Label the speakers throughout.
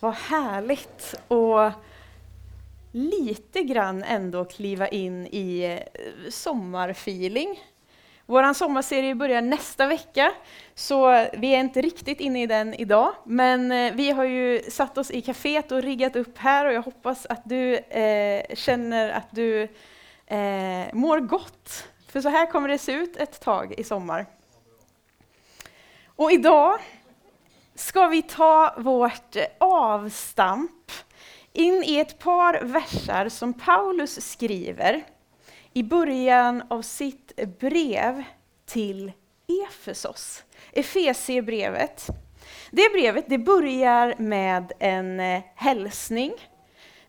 Speaker 1: Vad härligt och lite grann ändå kliva in i eh, sommarfeeling. Vår sommarserie börjar nästa vecka, så vi är inte riktigt inne i den idag. Men eh, vi har ju satt oss i kaféet och riggat upp här och jag hoppas att du eh, känner att du eh, mår gott. För så här kommer det se ut ett tag i sommar. Och idag ska vi ta vårt avstamp in i ett par versar som Paulus skriver i början av sitt brev till Efesos, Efesiebrevet. Det brevet det börjar med en eh, hälsning.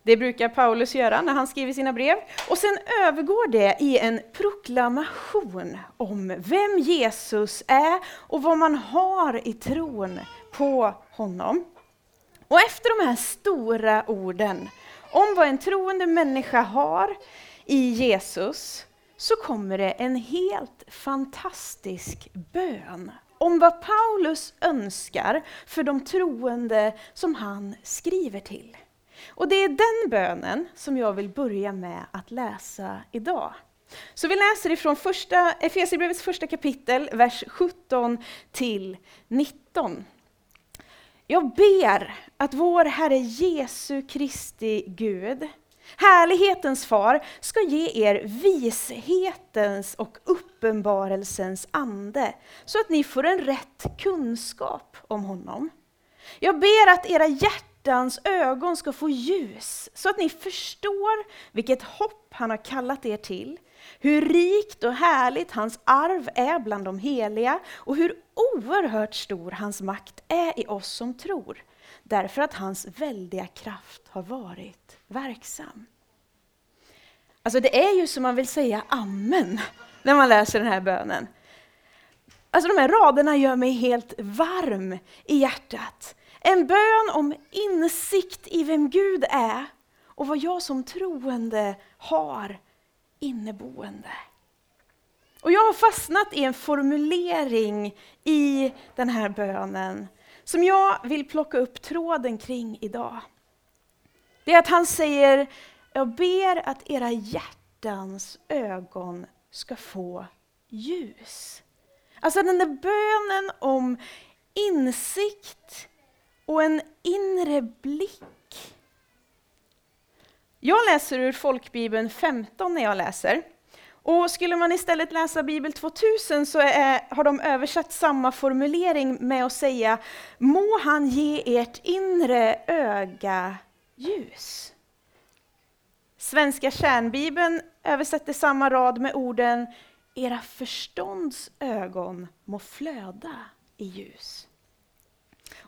Speaker 1: Det brukar Paulus göra när han skriver sina brev. Och sen övergår det i en proklamation om vem Jesus är och vad man har i tron på honom. Och efter de här stora orden om vad en troende människa har i Jesus, så kommer det en helt fantastisk bön om vad Paulus önskar för de troende som han skriver till. Och det är den bönen som jag vill börja med att läsa idag. Så vi läser ifrån första, Efesierbrevets första kapitel, vers 17 till 19. Jag ber att vår Herre Jesu Kristi Gud, härlighetens far, ska ge er vishetens och uppenbarelsens ande, så att ni får en rätt kunskap om honom. Jag ber att era hjärtans ögon ska få ljus, så att ni förstår vilket hopp han har kallat er till, hur rikt och härligt hans arv är bland de heliga och hur oerhört stor hans makt är i oss som tror, därför att hans väldiga kraft har varit verksam. Alltså det är ju som man vill säga amen när man läser den här bönen. Alltså de här raderna gör mig helt varm i hjärtat. En bön om insikt i vem Gud är och vad jag som troende har inneboende. Och jag har fastnat i en formulering i den här bönen som jag vill plocka upp tråden kring idag. Det är att han säger, jag ber att era hjärtans ögon ska få ljus. Alltså den där bönen om insikt och en inre blick jag läser ur folkbibeln 15 när jag läser. Och skulle man istället läsa Bibel 2000 så är, har de översatt samma formulering med att säga Må han ge ert inre öga ljus. Svenska kärnbibeln översätter samma rad med orden Era förstånds ögon må flöda i ljus.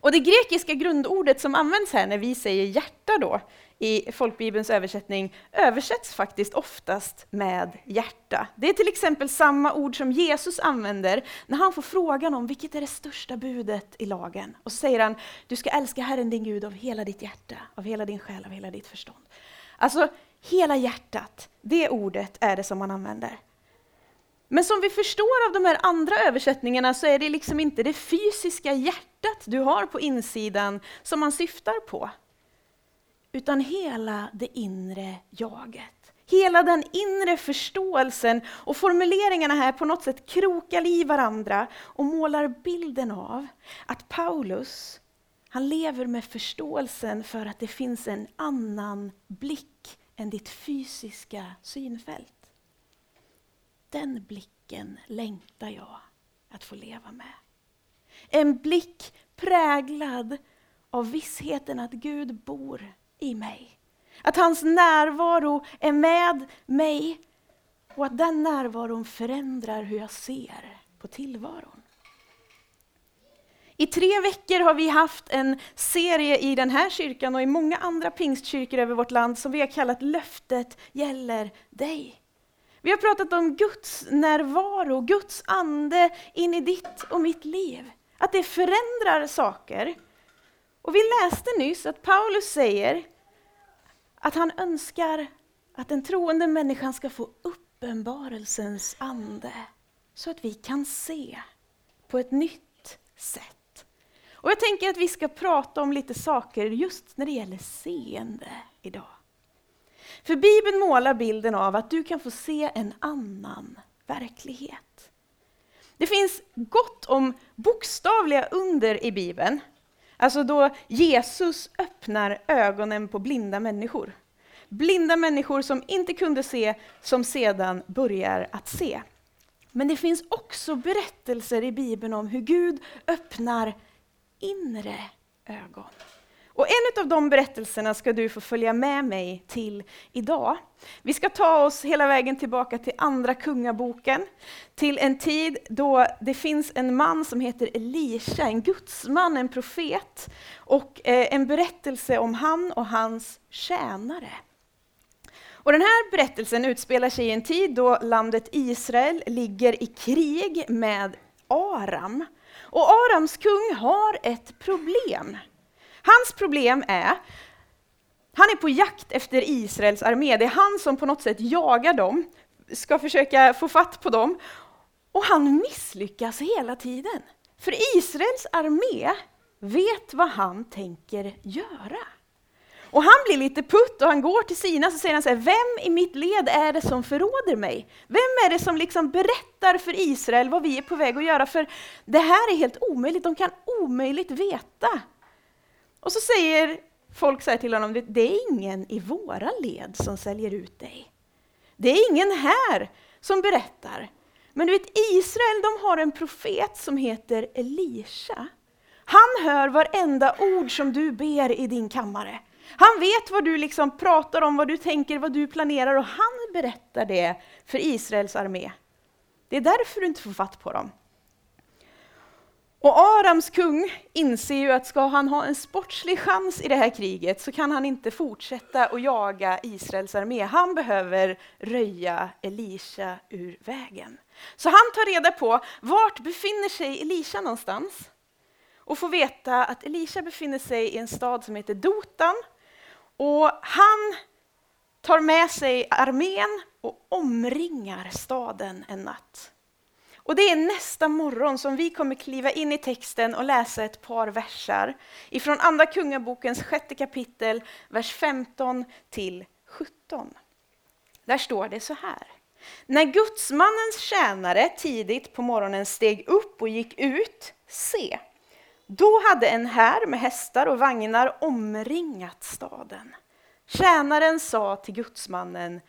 Speaker 1: Och det grekiska grundordet som används här när vi säger hjärta då, i folkbibelns översättning översätts faktiskt oftast med hjärta. Det är till exempel samma ord som Jesus använder när han får frågan om vilket är det största budet i lagen. Och så säger han, du ska älska Herren din Gud av hela ditt hjärta, av hela din själ, av hela ditt förstånd. Alltså, hela hjärtat, det ordet är det som man använder. Men som vi förstår av de här andra översättningarna så är det liksom inte det fysiska hjärtat du har på insidan som man syftar på utan hela det inre jaget. Hela den inre förståelsen och formuleringarna här på något sätt krokar i varandra och målar bilden av att Paulus, han lever med förståelsen för att det finns en annan blick än ditt fysiska synfält. Den blicken längtar jag att få leva med. En blick präglad av vissheten att Gud bor i mig. Att hans närvaro är med mig och att den närvaron förändrar hur jag ser på tillvaron. I tre veckor har vi haft en serie i den här kyrkan och i många andra pingstkyrkor över vårt land som vi har kallat Löftet gäller dig. Vi har pratat om Guds närvaro, Guds ande in i ditt och mitt liv. Att det förändrar saker. Och vi läste nyss att Paulus säger att han önskar att den troende människan ska få uppenbarelsens ande så att vi kan se på ett nytt sätt. Och jag tänker att vi ska prata om lite saker just när det gäller seende idag. För Bibeln målar bilden av att du kan få se en annan verklighet. Det finns gott om bokstavliga under i Bibeln. Alltså då Jesus öppnar ögonen på blinda människor. Blinda människor som inte kunde se, som sedan börjar att se. Men det finns också berättelser i Bibeln om hur Gud öppnar inre ögon. Och en av de berättelserna ska du få följa med mig till idag. Vi ska ta oss hela vägen tillbaka till Andra Kungaboken, till en tid då det finns en man som heter Elisha, en gudsman, en profet, och eh, en berättelse om han och hans tjänare. Och den här berättelsen utspelar sig i en tid då landet Israel ligger i krig med Aram. Och Arams kung har ett problem. Hans problem är, han är på jakt efter Israels armé. Det är han som på något sätt jagar dem, ska försöka få fatt på dem. Och han misslyckas hela tiden. För Israels armé vet vad han tänker göra. Och han blir lite putt och han går till sina så säger han så här, vem i mitt led är det som förråder mig? Vem är det som liksom berättar för Israel vad vi är på väg att göra? För det här är helt omöjligt, de kan omöjligt veta. Och så säger folk så till honom, det är ingen i våra led som säljer ut dig. Det är ingen här som berättar. Men du vet, Israel de har en profet som heter Elisha. Han hör varenda ord som du ber i din kammare. Han vet vad du liksom pratar om, vad du tänker, vad du planerar och han berättar det för Israels armé. Det är därför du inte får fatt på dem. Och Arams kung inser ju att ska han ha en sportslig chans i det här kriget så kan han inte fortsätta att jaga Israels armé. Han behöver röja Elisha ur vägen. Så han tar reda på vart befinner sig Elisha någonstans och får veta att Elisha befinner sig i en stad som heter Dotan och han tar med sig armén och omringar staden en natt. Och det är nästa morgon som vi kommer kliva in i texten och läsa ett par versar ifrån Andra Kungabokens sjätte kapitel, vers 15 till 17. Där står det så här. När gudsmannens tjänare tidigt på morgonen steg upp och gick ut, se, då hade en här med hästar och vagnar omringat staden. Tjänaren sa till gudsmannen,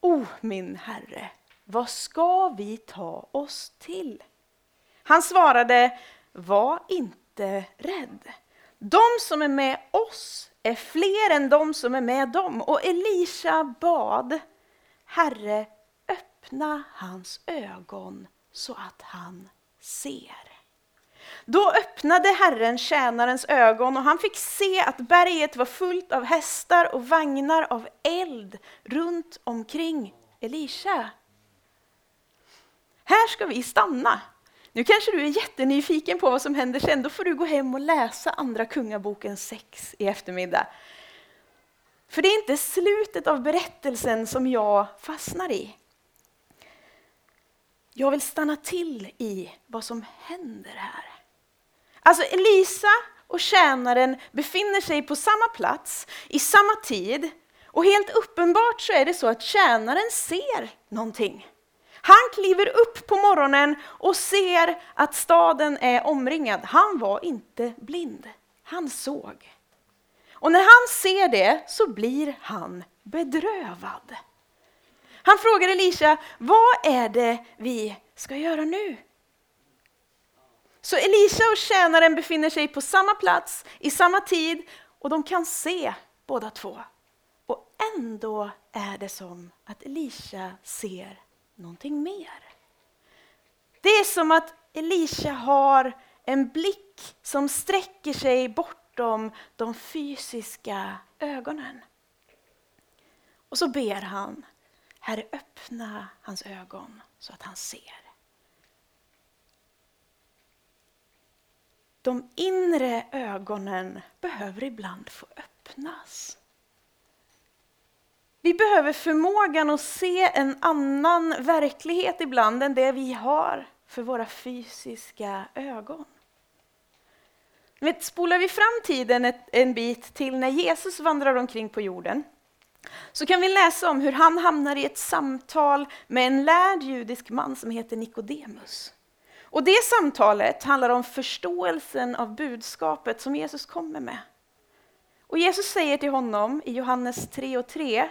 Speaker 1: O min herre, vad ska vi ta oss till? Han svarade, var inte rädd. De som är med oss är fler än de som är med dem. Och Elisha bad, Herre, öppna hans ögon så att han ser. Då öppnade Herren tjänarens ögon och han fick se att berget var fullt av hästar och vagnar av eld runt omkring Elisha. Här ska vi stanna. Nu kanske du är jättenyfiken på vad som händer sen. Då får du gå hem och läsa Andra Kungaboken 6 i eftermiddag. För det är inte slutet av berättelsen som jag fastnar i. Jag vill stanna till i vad som händer här. Alltså Elisa och tjänaren befinner sig på samma plats, i samma tid. Och helt uppenbart så är det så att tjänaren ser någonting. Han kliver upp på morgonen och ser att staden är omringad. Han var inte blind, han såg. Och när han ser det så blir han bedrövad. Han frågar Elisha, vad är det vi ska göra nu? Så Elisha och tjänaren befinner sig på samma plats, i samma tid och de kan se båda två. Och ändå är det som att Elisha ser någonting mer. Det är som att Elisha har en blick som sträcker sig bortom de fysiska ögonen. Och så ber han, Herre öppna hans ögon så att han ser. De inre ögonen behöver ibland få öppnas. Vi behöver förmågan att se en annan verklighet ibland än det vi har för våra fysiska ögon. Men spolar vi fram tiden ett, en bit till när Jesus vandrar omkring på jorden så kan vi läsa om hur han hamnar i ett samtal med en lärd judisk man som heter Nikodemus. Och det samtalet handlar om förståelsen av budskapet som Jesus kommer med. Och Jesus säger till honom i Johannes 3 och 3.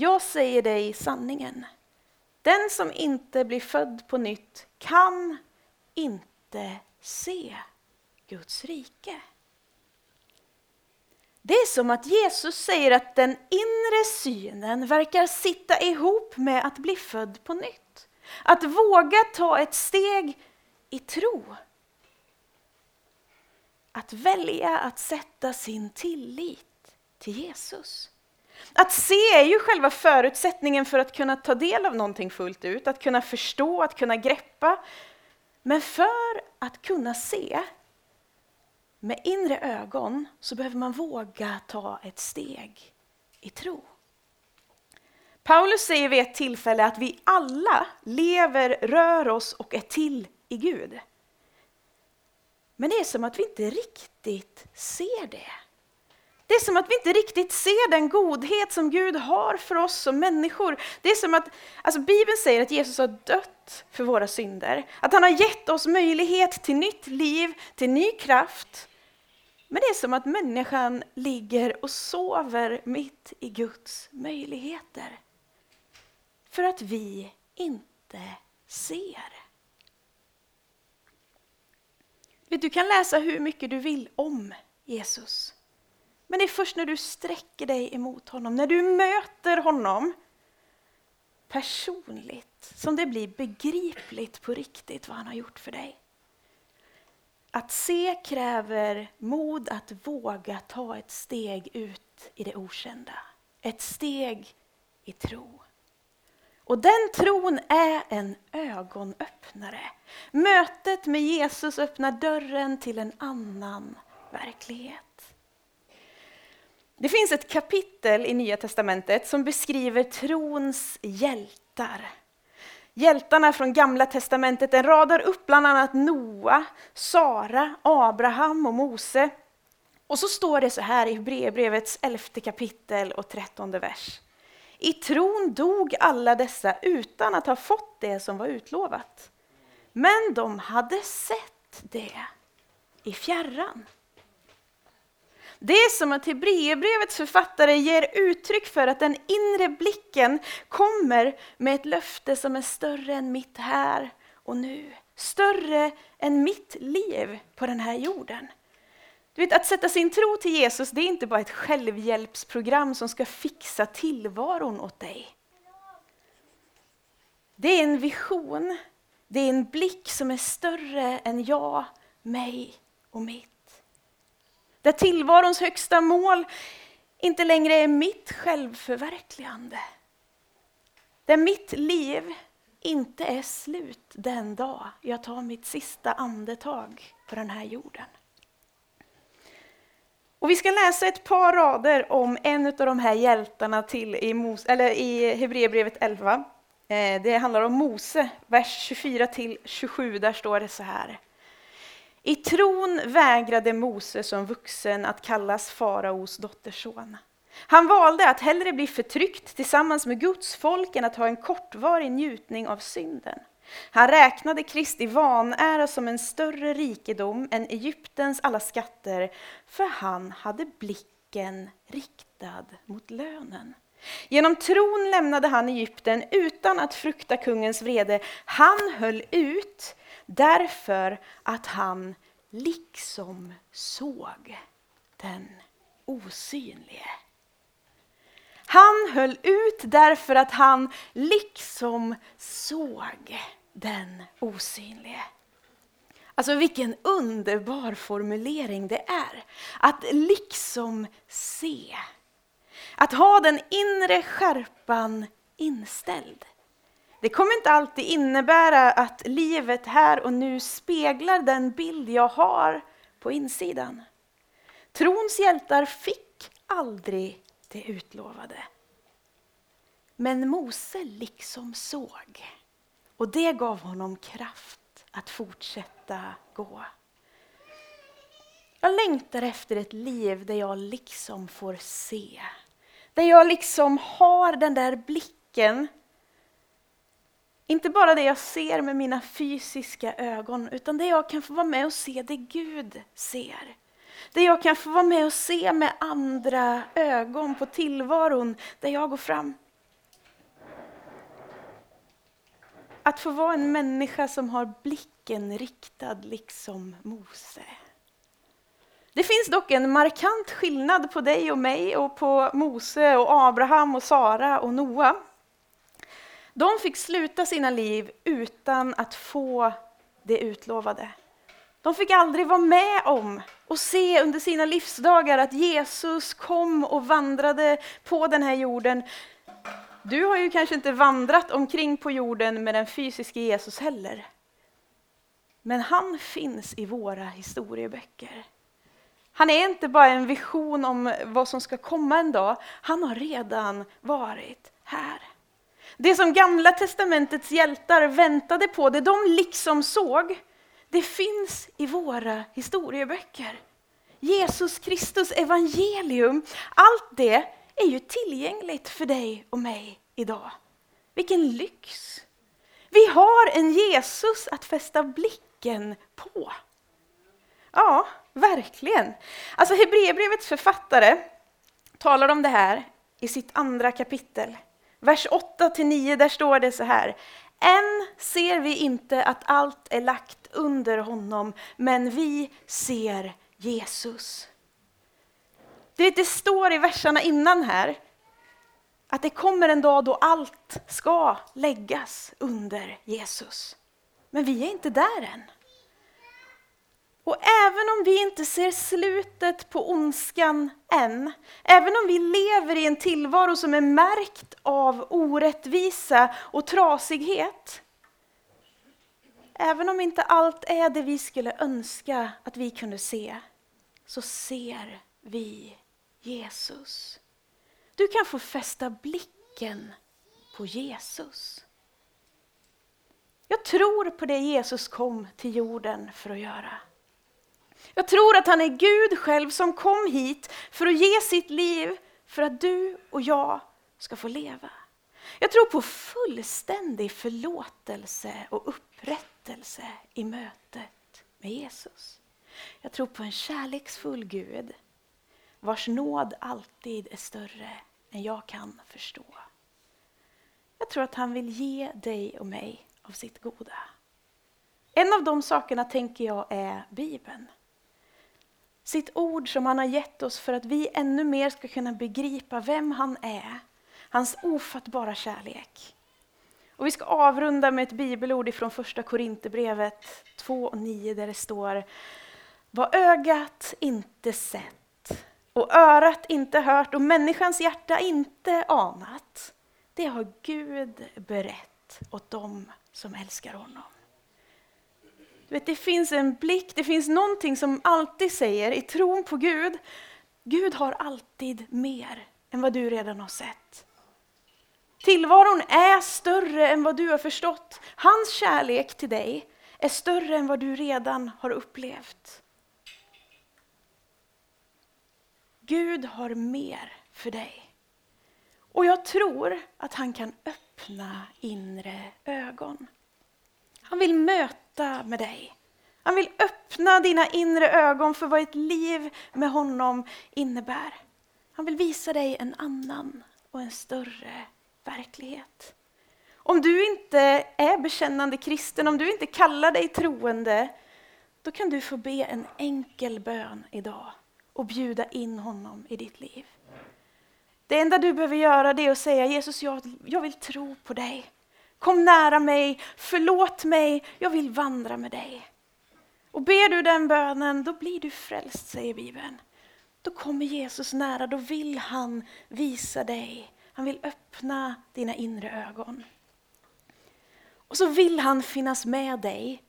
Speaker 1: Jag säger dig sanningen. Den som inte blir född på nytt kan inte se Guds rike. Det är som att Jesus säger att den inre synen verkar sitta ihop med att bli född på nytt. Att våga ta ett steg i tro. Att välja att sätta sin tillit till Jesus. Att se är ju själva förutsättningen för att kunna ta del av någonting fullt ut, att kunna förstå, att kunna greppa. Men för att kunna se med inre ögon så behöver man våga ta ett steg i tro. Paulus säger vid ett tillfälle att vi alla lever, rör oss och är till i Gud. Men det är som att vi inte riktigt ser det. Det är som att vi inte riktigt ser den godhet som Gud har för oss som människor. Det är som att, alltså Bibeln säger att Jesus har dött för våra synder. Att han har gett oss möjlighet till nytt liv, till ny kraft. Men det är som att människan ligger och sover mitt i Guds möjligheter. För att vi inte ser. Du kan läsa hur mycket du vill om Jesus. Men det är först när du sträcker dig emot honom, när du möter honom personligt, som det blir begripligt på riktigt vad han har gjort för dig. Att se kräver mod att våga ta ett steg ut i det okända. Ett steg i tro. Och den tron är en ögonöppnare. Mötet med Jesus öppnar dörren till en annan verklighet. Det finns ett kapitel i Nya Testamentet som beskriver trons hjältar. Hjältarna från Gamla Testamentet den radar upp bland annat Noa, Sara, Abraham och Mose. Och så står det så här i Hebreerbrevets elfte kapitel och trettonde vers. I tron dog alla dessa utan att ha fått det som var utlovat. Men de hade sett det i fjärran. Det är som att Hebreerbrevets författare ger uttryck för att den inre blicken kommer med ett löfte som är större än mitt här och nu. Större än mitt liv på den här jorden. Du vet, att sätta sin tro till Jesus det är inte bara ett självhjälpsprogram som ska fixa tillvaron åt dig. Det är en vision, det är en blick som är större än jag, mig och mitt. Där tillvarons högsta mål inte längre är mitt självförverkligande. Där mitt liv inte är slut den dag jag tar mitt sista andetag på den här jorden. Och vi ska läsa ett par rader om en av de här hjältarna till i, Mos eller i Hebreerbrevet 11. Eh, det handlar om Mose, vers 24 27. Där står det så här. I tron vägrade Mose som vuxen att kallas faraos dotterson. Han valde att hellre bli förtryckt tillsammans med Guds folk än att ha en kortvarig njutning av synden. Han räknade Kristi vanära som en större rikedom än Egyptens alla skatter, för han hade blicken riktad mot lönen. Genom tron lämnade han Egypten utan att frukta kungens vrede. Han höll ut därför att han liksom såg den osynlige. Han höll ut därför att han liksom såg den osynlige. Alltså vilken underbar formulering det är. Att liksom se. Att ha den inre skärpan inställd. Det kommer inte alltid innebära att livet här och nu speglar den bild jag har på insidan. Trons hjältar fick aldrig det utlovade. Men Mose liksom såg och det gav honom kraft att fortsätta gå. Jag längtar efter ett liv där jag liksom får se. Där jag liksom har den där blicken. Inte bara det jag ser med mina fysiska ögon, utan det jag kan få vara med och se det Gud ser. Där jag kan få vara med och se med andra ögon på tillvaron där jag går fram. Att få vara en människa som har blicken riktad liksom Mose. Det finns dock en markant skillnad på dig och mig och på Mose och Abraham och Sara och Noa. De fick sluta sina liv utan att få det utlovade. De fick aldrig vara med om och se under sina livsdagar att Jesus kom och vandrade på den här jorden. Du har ju kanske inte vandrat omkring på jorden med den fysiska Jesus heller. Men han finns i våra historieböcker. Han är inte bara en vision om vad som ska komma en dag, han har redan varit här. Det som Gamla testamentets hjältar väntade på, det de liksom såg, det finns i våra historieböcker. Jesus Kristus evangelium, allt det är ju tillgängligt för dig och mig idag. Vilken lyx! Vi har en Jesus att fästa blicken på. Ja, verkligen. Alltså Hebreerbrevets författare talar om det här i sitt andra kapitel. Vers 8-9, där står det så här. Än ser vi inte att allt är lagt under honom, men vi ser Jesus. Det, det står i verserna innan här att det kommer en dag då allt ska läggas under Jesus. Men vi är inte där än. Och även om vi inte ser slutet på ondskan än, även om vi lever i en tillvaro som är märkt av orättvisa och trasighet, även om inte allt är det vi skulle önska att vi kunde se, så ser vi Jesus. Du kan få fästa blicken på Jesus. Jag tror på det Jesus kom till jorden för att göra. Jag tror att han är Gud själv som kom hit för att ge sitt liv för att du och jag ska få leva. Jag tror på fullständig förlåtelse och upprättelse i mötet med Jesus. Jag tror på en kärleksfull Gud vars nåd alltid är större än jag kan förstå. Jag tror att han vill ge dig och mig av sitt goda. En av de sakerna tänker jag är Bibeln. Sitt ord som han har gett oss för att vi ännu mer ska kunna begripa vem han är. Hans ofattbara kärlek. Och vi ska avrunda med ett bibelord från första Korinthierbrevet 2 och 9 där det står Vad ögat inte sett och örat inte hört och människans hjärta inte anat, det har Gud berett åt dem som älskar honom. Du vet, det finns en blick, det finns någonting som alltid säger i tron på Gud, Gud har alltid mer än vad du redan har sett. Tillvaron är större än vad du har förstått. Hans kärlek till dig är större än vad du redan har upplevt. Gud har mer för dig. Och jag tror att han kan öppna inre ögon. Han vill möta med dig. Han vill öppna dina inre ögon för vad ett liv med honom innebär. Han vill visa dig en annan och en större verklighet. Om du inte är bekännande kristen, om du inte kallar dig troende, då kan du få be en enkel bön idag och bjuda in honom i ditt liv. Det enda du behöver göra det är att säga Jesus, jag, jag vill tro på dig. Kom nära mig, förlåt mig, jag vill vandra med dig. Och ber du den bönen, då blir du frälst, säger Bibeln. Då kommer Jesus nära, då vill han visa dig. Han vill öppna dina inre ögon. Och så vill han finnas med dig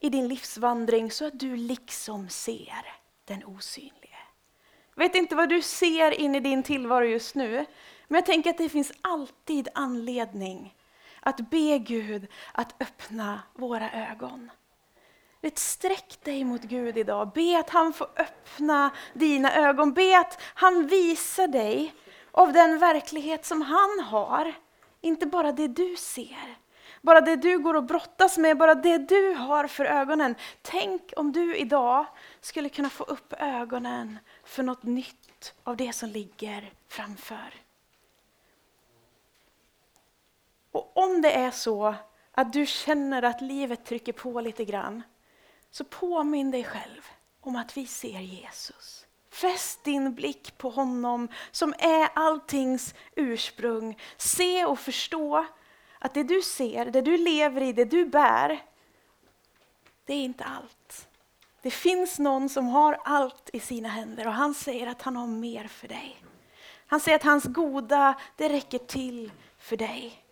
Speaker 1: i din livsvandring så att du liksom ser den osynlige. Jag vet inte vad du ser in i din tillvaro just nu, men jag tänker att det finns alltid anledning att be Gud att öppna våra ögon. Vet, sträck dig mot Gud idag. Be att han får öppna dina ögon. Be att han visar dig av den verklighet som han har. Inte bara det du ser. Bara det du går och brottas med, bara det du har för ögonen. Tänk om du idag skulle kunna få upp ögonen för något nytt av det som ligger framför. Och om det är så att du känner att livet trycker på lite grann, så påminn dig själv om att vi ser Jesus. Fäst din blick på honom som är alltings ursprung. Se och förstå att det du ser, det du lever i, det du bär, det är inte allt. Det finns någon som har allt i sina händer och han säger att han har mer för dig. Han säger att hans goda, det räcker till för dig.